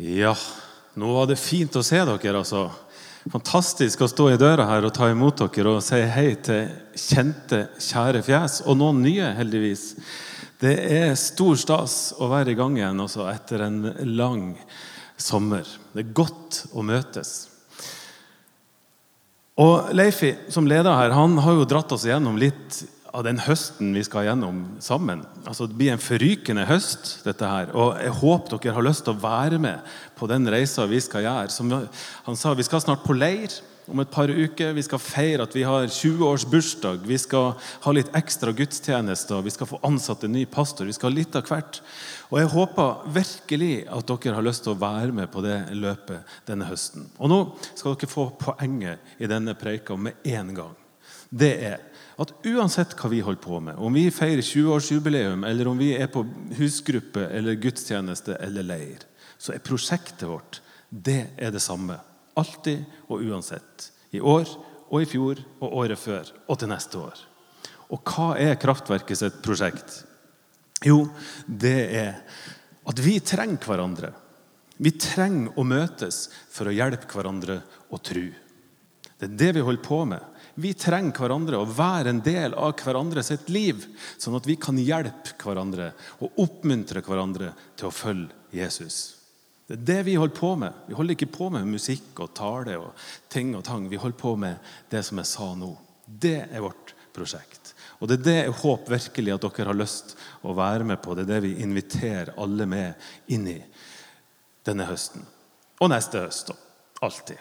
Ja, nå var det fint å se dere, altså. Fantastisk å stå i døra her og ta imot dere og si hei til kjente, kjære fjes. Og noen nye, heldigvis. Det er stor stas å være i gang igjen også etter en lang sommer. Det er godt å møtes. Og Leifi, som leder her, han har jo dratt oss gjennom litt av den høsten vi skal gjennom sammen. Altså, det blir en forrykende høst, dette her. Og jeg håper dere har lyst til å være med på den reisa vi skal gjøre. Som han sa, vi skal snart på leir om et par uker. Vi skal feire at vi har 20 års bursdag. Vi skal ha litt ekstra gudstjenester. Vi skal få ansatt en ny pastor. Vi skal ha litt av hvert. Og jeg håper virkelig at dere har lyst til å være med på det løpet denne høsten. Og nå skal dere få poenget i denne preika med en gang. Det er at uansett hva vi holder på med, om vi feirer 20-årsjubileum, eller om vi er på husgruppe eller gudstjeneste eller leir, så er prosjektet vårt det er det samme. Alltid og uansett. I år og i fjor og året før og til neste år. Og hva er Kraftverket sitt prosjekt? Jo, det er at vi trenger hverandre. Vi trenger å møtes for å hjelpe hverandre å tro. Det er det vi holder på med. Vi trenger hverandre og være en del av hverandre sitt liv, sånn at vi kan hjelpe hverandre og oppmuntre hverandre til å følge Jesus. Det er det vi holder på med. Vi holder ikke på med musikk og tale og ting og tang. Vi holder på med det som jeg sa nå. Det er vårt prosjekt. Og Det er det jeg håper virkelig at dere har lyst å være med på. Det er det vi inviterer alle med inn i denne høsten. Og neste høst. Alltid.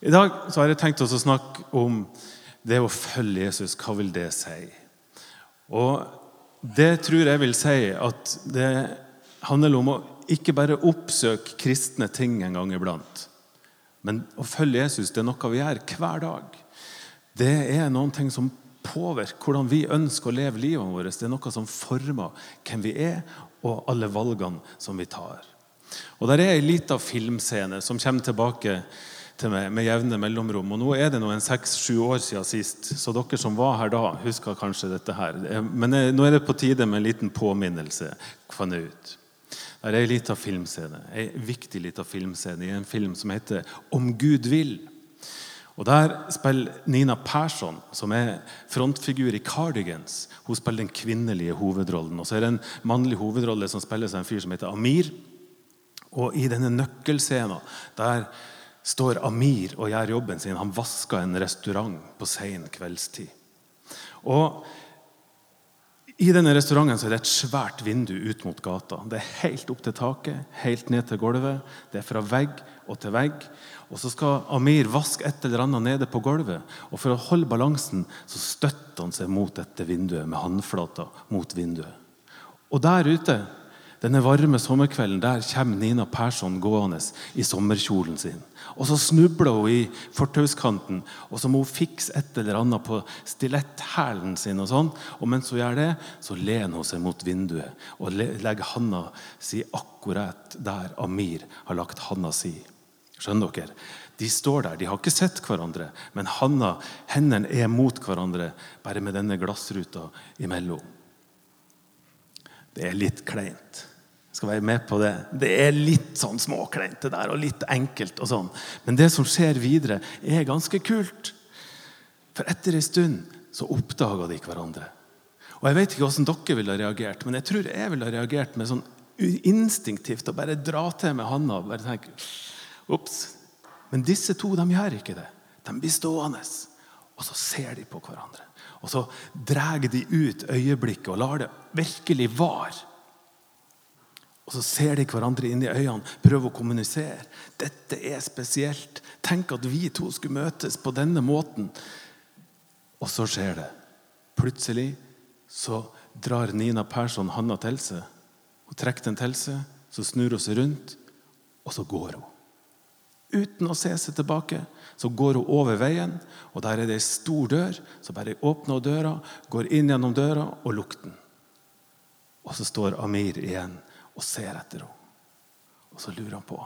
I dag har jeg tenkt oss å snakke om det å følge Jesus. Hva vil det si? Og det tror jeg vil si at det handler om å ikke bare oppsøke kristne ting en gang iblant. Men å følge Jesus det er noe vi gjør hver dag. Det er noen ting som påvirker hvordan vi ønsker å leve livet vårt. Det er noe som former hvem vi er, og alle valgene som vi tar. Og Der er ei lita filmscene som kommer tilbake til meg med jevne mellomrom. Og Nå er det noen en seks-sju år siden sist, så dere som var her da, husker kanskje dette her. Men nå er det på tide med en liten påminnelse. fant jeg ut. Det er ei lita filmscene, ei viktig lita filmscene i en film som heter 'Om Gud vil'. Og Der spiller Nina Persson, som er frontfigur i Cardigans. Hun spiller den kvinnelige hovedrollen. Og så er det en mannlig hovedrolle som spilles av en fyr som heter Amir. Og i denne nøkkelscenen der står Amir og gjør jobben sin. Han vasker en restaurant på sen kveldstid. Og I denne restauranten er det et svært vindu ut mot gata. Det er helt opp til taket, helt ned til gulvet. Det er fra vegg og til vegg. Og Så skal Amir vaske et eller annet nede på gulvet. Og For å holde balansen så støtter han seg mot dette vinduet med håndflata mot vinduet. Og der ute denne varme sommerkvelden der kommer Nina Persson gående i sommerkjolen sin. Og Så snubler hun i fortauskanten, og så må hun fikse et eller annet på stiletthælen sin. Og sånn. Og mens hun gjør det, så lener hun seg mot vinduet og legger handa si akkurat der Amir har lagt handa si. Skjønner dere? De står der, de har ikke sett hverandre, men handa, hendene er mot hverandre, bare med denne glassruta imellom. Det er litt kleint. Jeg skal være med på Det Det er litt sånn småkleint det der, og litt enkelt. og sånn. Men det som skjer videre, er ganske kult. For etter en stund så oppdaga de hverandre. Og Jeg vet ikke hvordan dere ville ha reagert, men jeg tror jeg ville ha reagert med sånn instinktivt å bare dra til med handa bare tenke Ops. Men disse to de gjør ikke det. De blir stående, og så ser de på hverandre. Og så drar de ut øyeblikket og lar det virkelig vare. Og så ser de hverandre inn i øynene, prøver å kommunisere. Dette er spesielt. Tenk at vi to skulle møtes på denne måten. Og så skjer det. Plutselig så drar Nina Persson handa til seg. Hun trekker den til seg, så snur hun seg rundt, og så går hun. Uten å se seg tilbake så går hun over veien, og der er det ei stor dør. Så bare åpner hun døra, går inn gjennom døra og lukter den. Og så står Amir igjen og ser etter henne. Og så lurer han på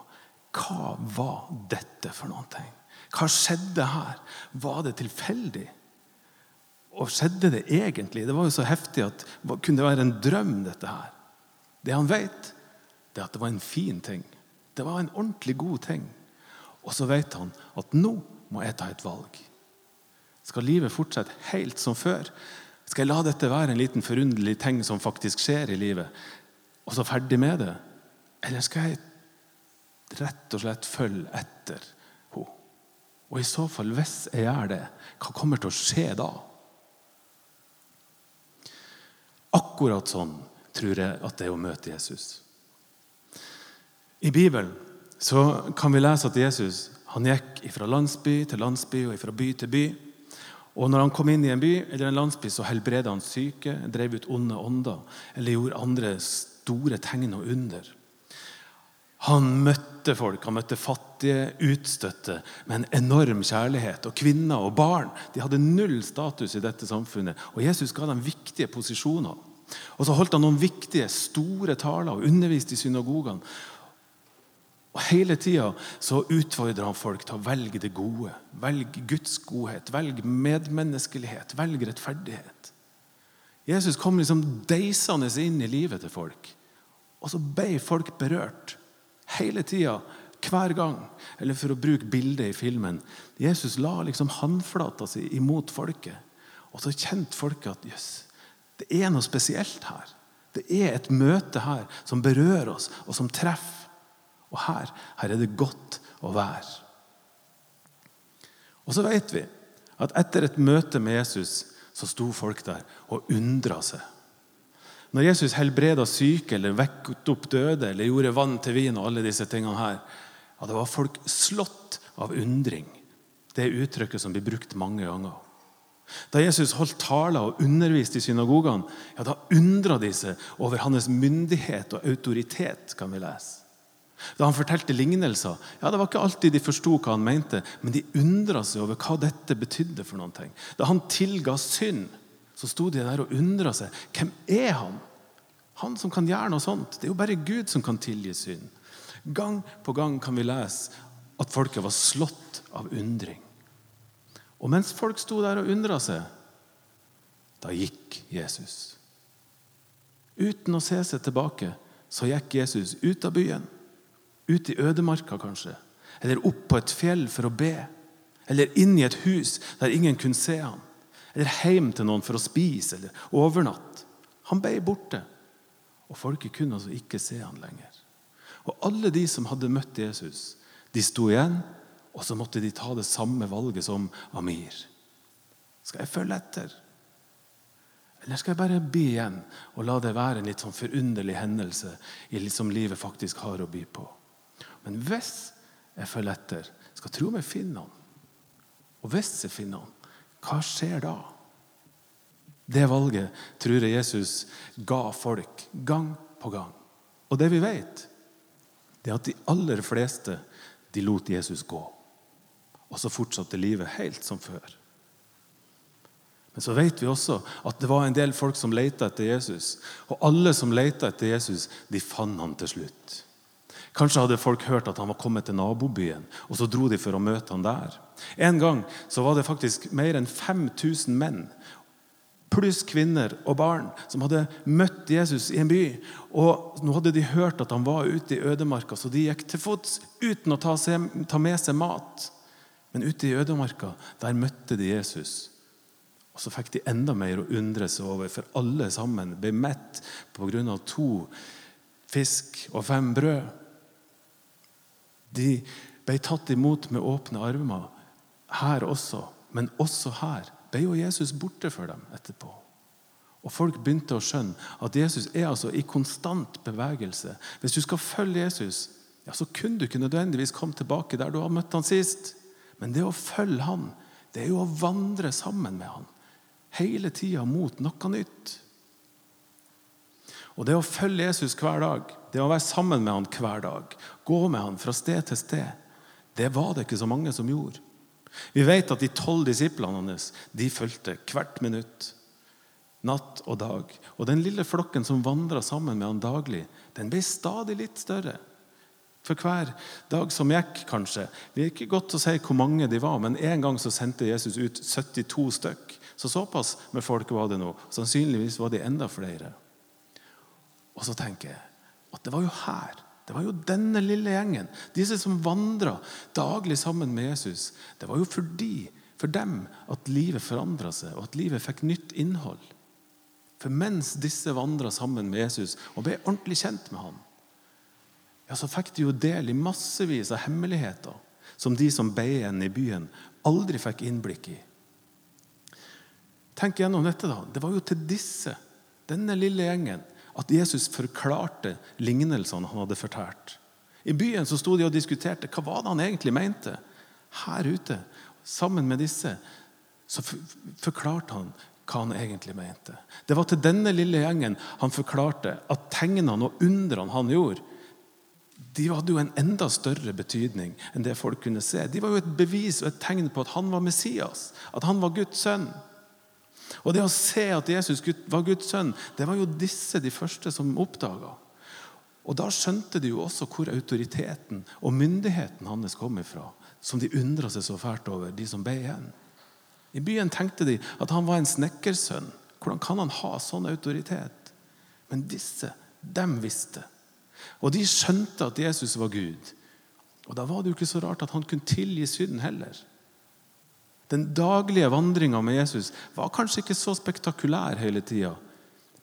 hva var dette for noen ting? Hva skjedde her? Var det tilfeldig? Og skjedde det egentlig? Det var jo så heftig at kunne det være en drøm, dette her? Det han vet, det er at det var en fin ting. Det var en ordentlig god ting. Og så vet han at nå må jeg ta et valg. Skal livet fortsette helt som før? Skal jeg la dette være en liten forunderlig ting som faktisk skjer i livet, og så ferdig med det? Eller skal jeg rett og slett følge etter henne? Og i så fall, hvis jeg gjør det, hva kommer til å skje da? Akkurat sånn tror jeg at det er å møte Jesus. I Bibelen så kan vi lese at Jesus han gikk fra landsby til landsby og fra by til by. Og når han kom inn i en by eller en landsby, så helbredet han syke, drev ut onde ånder eller gjorde andre store tegn og under. Han møtte folk, han møtte fattige, utstøtte, med en enorm kjærlighet. Og kvinner og barn de hadde null status i dette samfunnet. Og Jesus ga dem viktige posisjoner. Og så holdt han noen viktige, store taler og underviste i synagogene. Og Hele tida utfordrer han folk til å velge det gode. Velg Guds godhet, velg medmenneskelighet, velg rettferdighet. Jesus kom liksom deisende inn i livet til folk. Og så ble folk berørt. Hele tida, hver gang. Eller for å bruke bildet i filmen Jesus la liksom håndflata si imot folket. Og så kjente folket at jøss, det er noe spesielt her. Det er et møte her som berører oss, og som treffer. Og her, her er det godt å være. Og så vet vi at etter et møte med Jesus så sto folk der og undra seg. Når Jesus helbreda syke eller vekket opp døde eller gjorde vann til vin, og alle disse tingene her, ja, det var folk slått av undring. Det er uttrykket som blir brukt mange ganger. Da Jesus holdt taler og underviste i synagogene, ja, da undra de seg over hans myndighet og autoritet. kan vi lese. Da han fortalte lignelser, ja, det var ikke alltid de forsto hva han mente, men de undra seg over hva dette betydde. for noen ting. Da han tilga synd, så sto de der og undra seg. Hvem er han? Han som kan gjøre noe sånt. Det er jo bare Gud som kan tilgi synd. Gang på gang kan vi lese at folket var slått av undring. Og mens folk sto der og undra seg, da gikk Jesus. Uten å se seg tilbake så gikk Jesus ut av byen. Ut i ødemarka, kanskje. Eller opp på et fjell for å be. Eller inn i et hus der ingen kunne se ham. Eller hjem til noen for å spise eller overnatte. Han ble borte. Og folket kunne altså ikke se ham lenger. Og alle de som hadde møtt Jesus, de sto igjen, og så måtte de ta det samme valget som Amir. Skal jeg følge etter? Eller skal jeg bare bli igjen og la det være en litt sånn forunderlig hendelse i som livet faktisk har å by på? Men hvis jeg følger etter, skal tro om jeg finner han. Og hvis jeg finner han, hva skjer da? Det valget tror jeg Jesus ga folk gang på gang. Og det vi vet, det er at de aller fleste de lot Jesus gå. Og så fortsatte livet helt som før. Men så vet vi også at det var en del folk som leita etter Jesus. Og alle som leita etter Jesus, de fant han til slutt. Kanskje hadde folk hørt at han var kommet til nabobyen, og så dro de for å møte han der. En gang så var det faktisk mer enn 5000 menn pluss kvinner og barn som hadde møtt Jesus i en by. Og Nå hadde de hørt at han var ute i ødemarka, så de gikk til fots uten å ta, med seg mat. Men ute i ødemarka der møtte de Jesus. Og så fikk de enda mer å undre seg over, for alle sammen ble mett pga. to fisk og fem brød. De ble tatt imot med åpne armer her også, men også her ble jo Jesus borte for dem etterpå. Og Folk begynte å skjønne at Jesus er altså i konstant bevegelse. Hvis du skal følge Jesus, ja, så kunne du ikke nødvendigvis komme tilbake der du har møtt han sist. Men det å følge han, det er jo å vandre sammen med han. Hele tida mot noe nytt. Og det å følge Jesus hver dag, det å være sammen med han hver dag, gå med han fra sted til sted, det var det ikke så mange som gjorde. Vi vet at de tolv disiplene hans de fulgte hvert minutt, natt og dag. Og den lille flokken som vandra sammen med han daglig, den ble stadig litt større. For hver dag som gikk, kanskje. Det er ikke godt å si hvor mange de var, men en gang så sendte Jesus ut 72 stykk. Så såpass med folk var det nå. Sannsynligvis var de enda flere. Og så tenker jeg at det var jo her, Det var jo denne lille gjengen, disse som vandra daglig sammen med Jesus. Det var jo fordi, for dem at livet forandra seg, og at livet fikk nytt innhold. For mens disse vandra sammen med Jesus og ble ordentlig kjent med ham, ja, så fikk de jo del i massevis av hemmeligheter som de som ble igjen i byen, aldri fikk innblikk i. Tenk gjennom dette. da. Det var jo til disse, denne lille gjengen, at Jesus forklarte lignelsene han hadde fortalt. I byen så sto de og diskuterte hva var det han egentlig mente. Her ute, sammen med disse, så forklarte han hva han egentlig mente. Det var til denne lille gjengen han forklarte at tegnene og undrene han gjorde, de hadde jo en enda større betydning enn det folk kunne se. De var jo et bevis og et tegn på at han var Messias, at han var Guds sønn. Og det å se at Jesus var Guds sønn, det var jo disse de første som oppdaga. Og da skjønte de jo også hvor autoriteten og myndigheten hans kom ifra, som de undra seg så fælt over, de som ble igjen. I byen tenkte de at han var en snekkersønn. Hvordan kan han ha sånn autoritet? Men disse, dem visste. Og de skjønte at Jesus var Gud. Og da var det jo ikke så rart at han kunne tilgi synden heller. Den daglige vandringa med Jesus var kanskje ikke så spektakulær hele tida.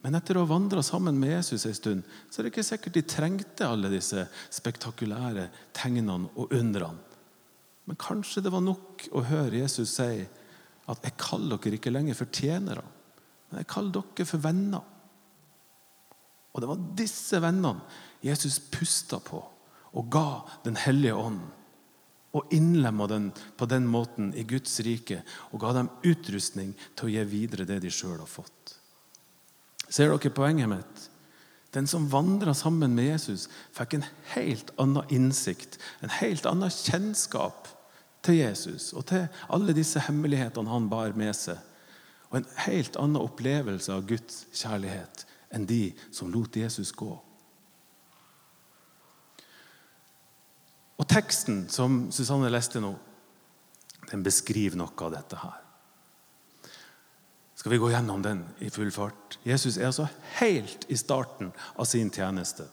Men etter å ha vandra sammen med Jesus en stund, så er det ikke sikkert de trengte alle disse spektakulære tegnene og undrene. Men kanskje det var nok å høre Jesus si at 'jeg kaller dere ikke lenger for tjenere', men jeg kaller dere for venner. Og det var disse vennene Jesus pusta på og ga Den hellige ånd og innlemma den på den måten i Guds rike og ga dem utrustning til å gi videre det de sjøl har fått. Ser dere poenget mitt? Den som vandra sammen med Jesus, fikk en helt annen innsikt, en helt annen kjennskap til Jesus og til alle disse hemmelighetene han bar med seg. Og en helt annen opplevelse av Guds kjærlighet enn de som lot Jesus gå. Teksten som Susanne leste nå, den beskriver noe av dette her. Skal vi gå gjennom den i full fart? Jesus er altså helt i starten av sin tjeneste.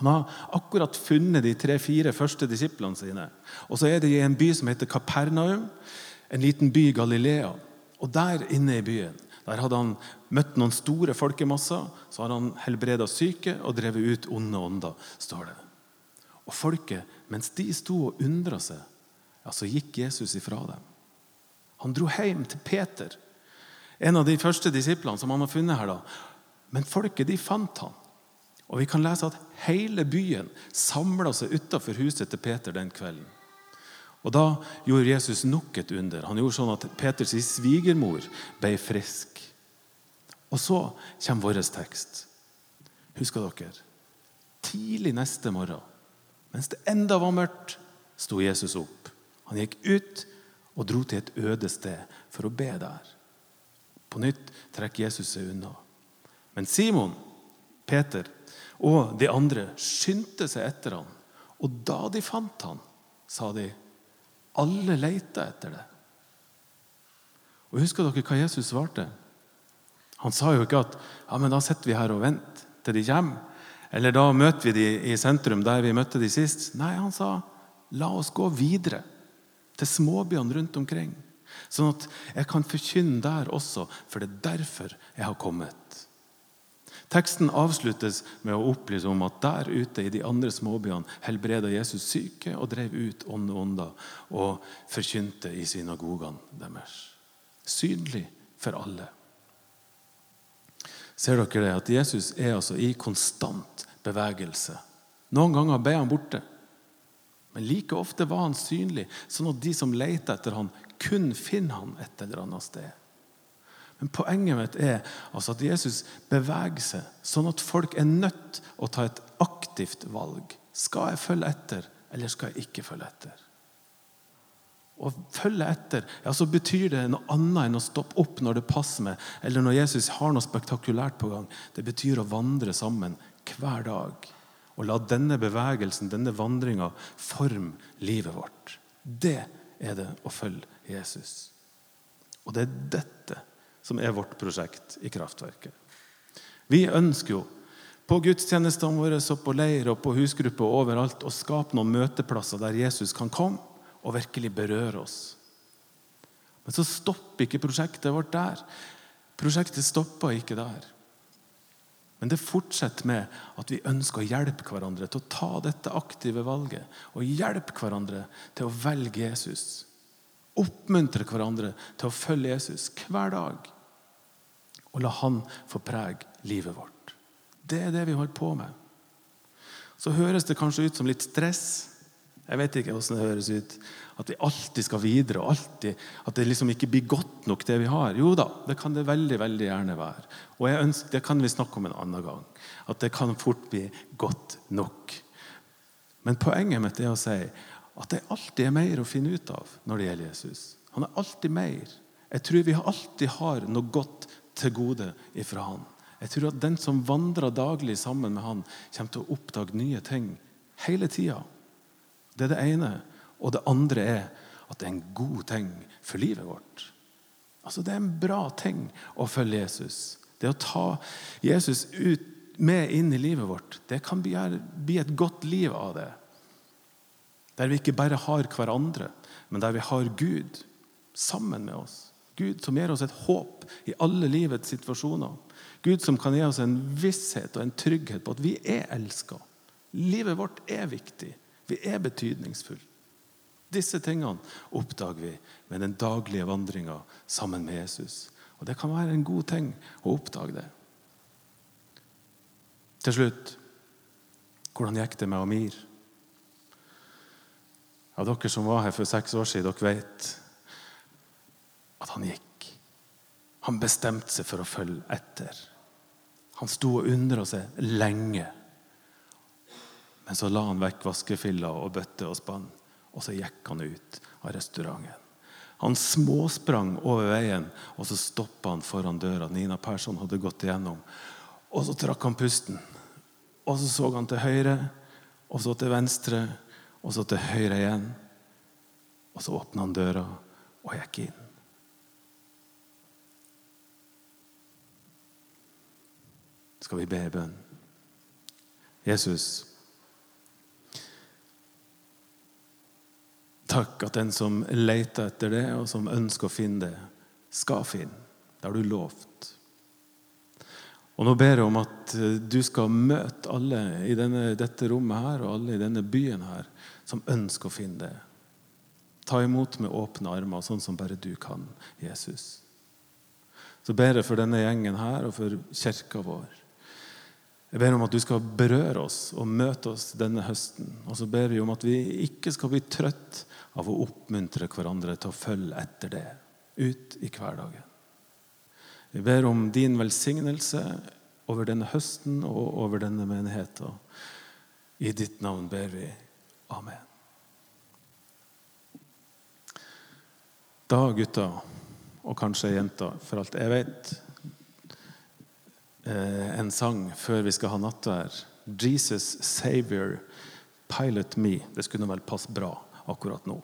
Han har akkurat funnet de tre-fire første disiplene sine. Og så er det i en by som heter Kapernaum, en liten by i Galilea. Og der inne i byen der hadde han møtt noen store folkemasser. Så har han helbreda syke og drevet ut onde ånder, står det. Og folket, mens de sto og undra seg, ja, så gikk Jesus ifra dem. Han dro hjem til Peter, en av de første disiplene som han har funnet her. da. Men folket de fant han. Og vi kan lese at hele byen samla seg utafor huset til Peter den kvelden. Og Da gjorde Jesus nok et under. Han gjorde sånn at Peters svigermor ble frisk. Og så kommer vår tekst. Husker dere? Tidlig neste morgen mens det enda var mørkt, sto Jesus opp. Han gikk ut og dro til et øde sted for å be der. På nytt trekker Jesus seg unna. Men Simon, Peter og de andre skyndte seg etter ham. Og da de fant ham, sa de, alle leita etter det. Og Husker dere hva Jesus svarte? Han sa jo ikke at ja, men da sitter vi her og venter til de kommer. Eller da møter vi de i sentrum, der vi møtte de sist. Nei, han sa la oss gå videre til småbyene rundt omkring. Sånn at jeg kan forkynne der også, for det er derfor jeg har kommet. Teksten avsluttes med å opplyse om at der ute i de andre småbyene helbreda Jesus syke og drev ut onde ånder og forkynte i synagogene deres. Synlig for alle. Ser dere det? At Jesus er altså i konstant bevegelse. Noen ganger ble han borte. Men like ofte var han synlig, sånn at de som leter etter han kun finner han et eller annet sted. Men Poenget mitt er altså at Jesus beveger seg, sånn at folk er nødt å ta et aktivt valg. Skal jeg følge etter, eller skal jeg ikke følge etter? Å følge etter ja, så betyr det noe annet enn å stoppe opp når det passer meg, eller når Jesus har noe spektakulært på gang. Det betyr å vandre sammen hver dag. Og la denne bevegelsen, denne vandringa, forme livet vårt. Det er det å følge Jesus. Og det er dette som er vårt prosjekt i Kraftverket. Vi ønsker jo på gudstjenestene våre og på leir og på husgrupper og overalt å skape noen møteplasser der Jesus kan komme og virkelig berøre oss. Men så stopper ikke prosjektet vårt der. Prosjektet stopper ikke der. Men det fortsetter med at vi ønsker å hjelpe hverandre til å ta dette aktive valget. Og hjelpe hverandre til å velge Jesus. Oppmuntre hverandre til å følge Jesus hver dag. Og la han få prege livet vårt. Det er det vi holder på med. Så høres det kanskje ut som litt stress. Jeg vet ikke hvordan det høres ut. At vi alltid skal videre, alltid, at det liksom ikke blir godt nok, det vi har. Jo da, det kan det veldig veldig gjerne være. Og ønsker, Det kan vi snakke om en annen gang. At det kan fort bli godt nok. Men poenget mitt er å si at det alltid er mer å finne ut av når det gjelder Jesus. Han er alltid mer. Jeg tror vi alltid har noe godt til gode ifra han. Jeg tror at den som vandrer daglig sammen med han, kommer til å oppdage nye ting hele tida. Det er det ene. Og det andre er at det er en god ting for livet vårt. Altså Det er en bra ting å følge Jesus. Det å ta Jesus ut, med inn i livet vårt, det kan bli, et godt liv av det. Der vi ikke bare har hverandre, men der vi har Gud sammen med oss. Gud som gir oss et håp i alle livets situasjoner. Gud som kan gi oss en visshet og en trygghet på at vi er elska. Livet vårt er viktig. Vi er betydningsfulle. Disse tingene oppdager vi med den daglige vandringa sammen med Jesus. Og Det kan være en god ting å oppdage det. Til slutt hvordan gikk det med Amir? Ja, dere som var her for seks år siden, dere vet at han gikk. Han bestemte seg for å følge etter. Han sto og undra seg lenge. Men så la han vekk vaskefiller og bøtte og spann og så gikk han ut av restauranten. Han småsprang over veien, og så stoppa han foran døra Nina Persson hadde gått igjennom. Og så trakk han pusten. Og så så han til høyre, og så til venstre, og så til høyre igjen. Og så åpna han døra og gikk inn. Skal vi be bønn? Jesus, Takk at den som leter etter det, og som ønsker å finne det, skal finne. Det har du lovt. Og Nå ber jeg om at eh, du skal møte alle i denne, dette rommet her, og alle i denne byen her som ønsker å finne det. Ta imot med åpne armer, sånn som bare du kan, Jesus. Så ber jeg for denne gjengen her og for kirka vår. Jeg ber om at du skal berøre oss og møte oss denne høsten. Og så ber vi om at vi ikke skal bli trøtt av å oppmuntre hverandre til å følge etter det ut i hverdagen. Vi ber om din velsignelse over denne høsten og over denne menigheten. I ditt navn ber vi. Amen. Da, gutter, og kanskje jenter, for alt jeg vet en sang før vi skal ha nattvær. 'Jesus Savior, Pilot Me'. Det skulle vel passe bra akkurat nå.